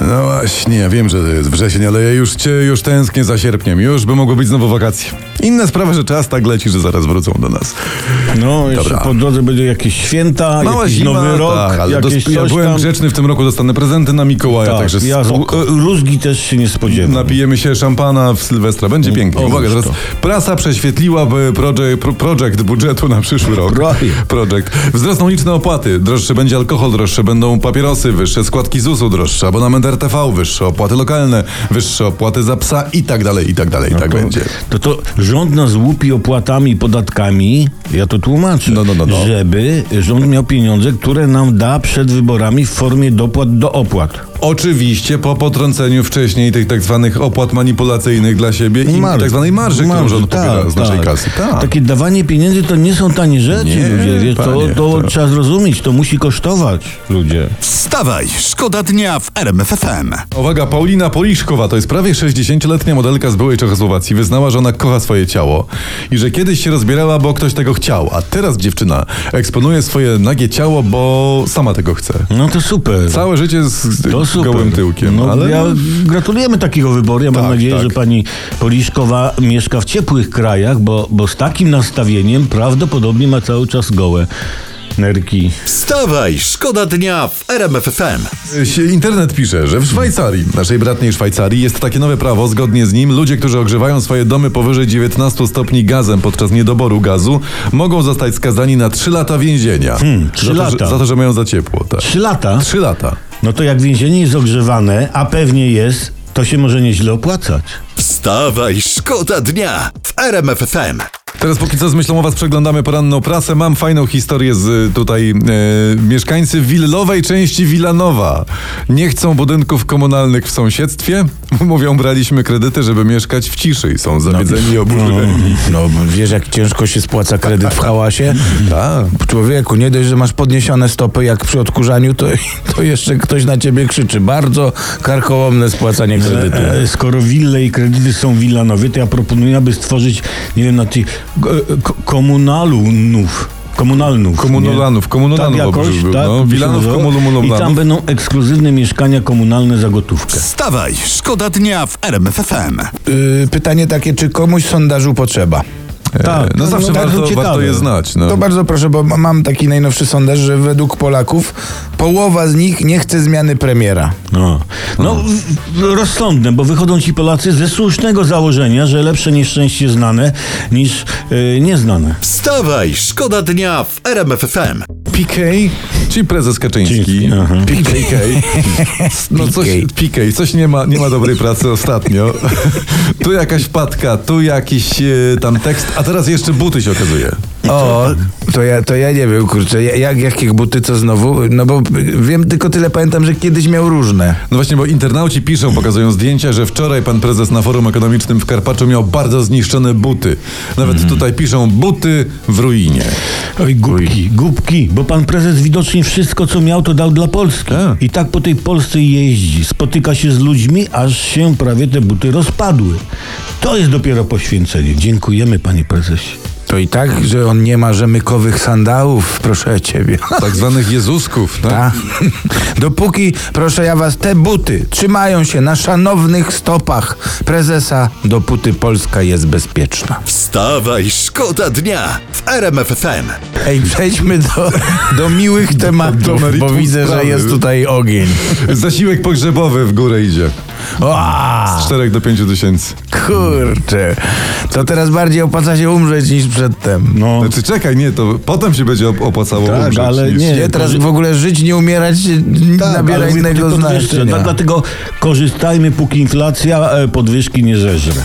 No właśnie, ja wiem, że to jest wrzesień, ale ja już cię już tęsknię za sierpniem. Już by mogło być znowu wakacje. Inna sprawa, że czas tak leci, że zaraz wrócą do nas. No, jeszcze Dobra. po drodze będzie jakieś święta, Mała jakiś zima, nowy rok, tak, ale jakieś dos- ja coś byłem tam. grzeczny w tym roku, dostanę prezenty na Mikołaja, tak, także ja spoko. e, rózgi też się nie spodziewam. Napijemy się szampana w Sylwestra, będzie pięknie. o, Uwaga, teraz prasa project, pro- project budżetu na przyszły rok. Projekt. Project. Wzrosną liczne opłaty. Droższy będzie alkohol, droższe będą papierosy, wyższe składki ZUS-u, droższy abonament RTV, wyższe opłaty lokalne, wyższe opłaty za psa i tak dalej, i tak dalej, i tak to, będzie. To, to rząd nas łupi opłatami i podatkami, ja to tłumaczę, No, no, no, no. żeby rząd miał pieniądze, które nam da przed wyborami w formie dopłat do opłat. Oczywiście po potrąceniu wcześniej tych tak zwanych opłat manipulacyjnych dla siebie i Marży. tak zwanej marży, którą Marży, rząd pobiera z naszej kasy. Tak. Takie dawanie pieniędzy to nie są tanie rzeczy, Nie, ludzie. Wiesz, to, panie, to, to- trzeba zrozumieć, to musi kosztować, ludzie. Wstawaj, szkoda dnia w RMFFM. Uwaga, Paulina Poliszkowa to jest prawie 60-letnia modelka z byłej Czechosłowacji. Wyznała, że ona kocha swoje ciało i że kiedyś się rozbierała, bo ktoś tego chciał, a teraz dziewczyna eksponuje swoje nagie ciało, bo sama tego chce. No to super. Całe życie z To super. gołym tyłkiem, No, ale ja gratulujemy takiego wyboru. Ja mam Tak, nadzieję, tak. że pani Poliszkowa mieszka w ciepłych krajach, bo, bo z takim nastawieniem prawdopodobnie ma cały czas gołe nerki. Wstawaj, szkoda dnia w RMFFM. się internet pisze, że w Szwajcarii, naszej bratniej Szwajcarii, jest takie nowe prawo. Zgodnie z nim ludzie, którzy ogrzewają swoje domy powyżej 19 stopni gazem podczas niedoboru gazu, mogą zostać skazani na 3 lata więzienia. trzy za, to, lata. że, za to, że mają za ciepło. Tak. Trzy lata? 3 lata. No to jak więzienie jest ogrzewane, a pewnie jest, to się może nieźle opłacać. Wstawaj, szkoda dnia w RMFFM. Teraz póki co z myślą o was przeglądamy poranną prasę. Mam fajną historię z y, tutaj e, mieszkańcy willowej części Wilanowa. Nie chcą budynków komunalnych w sąsiedztwie. Mówią, braliśmy kredyty, żeby mieszkać w ciszy i są zawiedzeni i oburzeni. No, wiesz, jak ciężko się spłaca kredyt w hałasie? Tak. Człowieku, nie dość, że masz podniesione stopy jak przy odkurzaniu, to, to jeszcze ktoś na ciebie krzyczy. Bardzo karkołomne spłacanie kredytu. E, e, skoro wille i kredyty są wilanowie, to ja proponuję, aby stworzyć, nie wiem, na tych komunalunów. Komunalnów. Komunolanów, komunolanów tak jakoś, był, tak, no. Wilanów. I tam będą ekskluzywne mieszkania komunalne za gotówkę. Wstawaj, szkoda dnia w RMFFM. Yy, pytanie takie, czy komuś sondażu potrzeba? Tak, no to zawsze bardzo warto, ciekawe. warto je znać. No. To bardzo proszę, bo ma- mam taki najnowszy sondaż, że według Polaków połowa z nich nie chce zmiany premiera. No, no rozsądne, bo wychodzą ci Polacy ze słusznego założenia, że lepsze nieszczęście znane niż e, nieznane. Wstawaj, szkoda dnia w RMFFM. PK, czyli prezes Kaczyński. Kaczyński, aha. PK. No coś, PK, coś nie ma, nie ma dobrej pracy ostatnio. tu jakaś wpadka, tu jakiś e, tam tekst, a teraz jeszcze buty się okazuje. O, to ja, to ja nie wiem, kurczę, ja- jak, jakie buty co znowu? No bo wiem, tylko tyle pamiętam, że kiedyś miał różne. No właśnie, bo internauci piszą, pokazują zdjęcia, że wczoraj pan prezes na forum ekonomicznym w Karpaczu miał bardzo zniszczone buty. Nawet tutaj piszą buty w ruinie. Oj, głupki, głupki, bo pan prezes widocznie wszystko, co miał, to dał dla Polski. Tak. I tak po tej Polsce jeździ, spotyka się z ludźmi, aż się prawie te buty rozpadły. To jest dopiero poświęcenie. Dziękujemy, panie prezesie. To i tak, że on nie ma rzemykowych sandałów, proszę ciebie. Tak zwanych Jezusków, tak? Ta. Dopóki, proszę ja was, te buty trzymają się na szanownych stopach prezesa, dopóty Polska jest bezpieczna. Wstawaj, szkoda dnia w RMFFM. Ej, przejdźmy do, do miłych tematów, Do bo meritum widzę, że sprawy. jest tutaj ogień. Zasiłek pogrzebowy w górę idzie. O, Z 4 do 5 tysięcy. kurczę. To teraz bardziej opłaca się umrzeć niż przedtem. No, Znaczy czekaj, nie, to potem się będzie op- opłacało Tak, umrzeć. ale nie. Nie, teraz w ogóle żyć, nie umierać nabiera mówię po innego znaczenia. Tak, dlatego korzystajmy, póki inflacja e, podwyżki nie zeżre.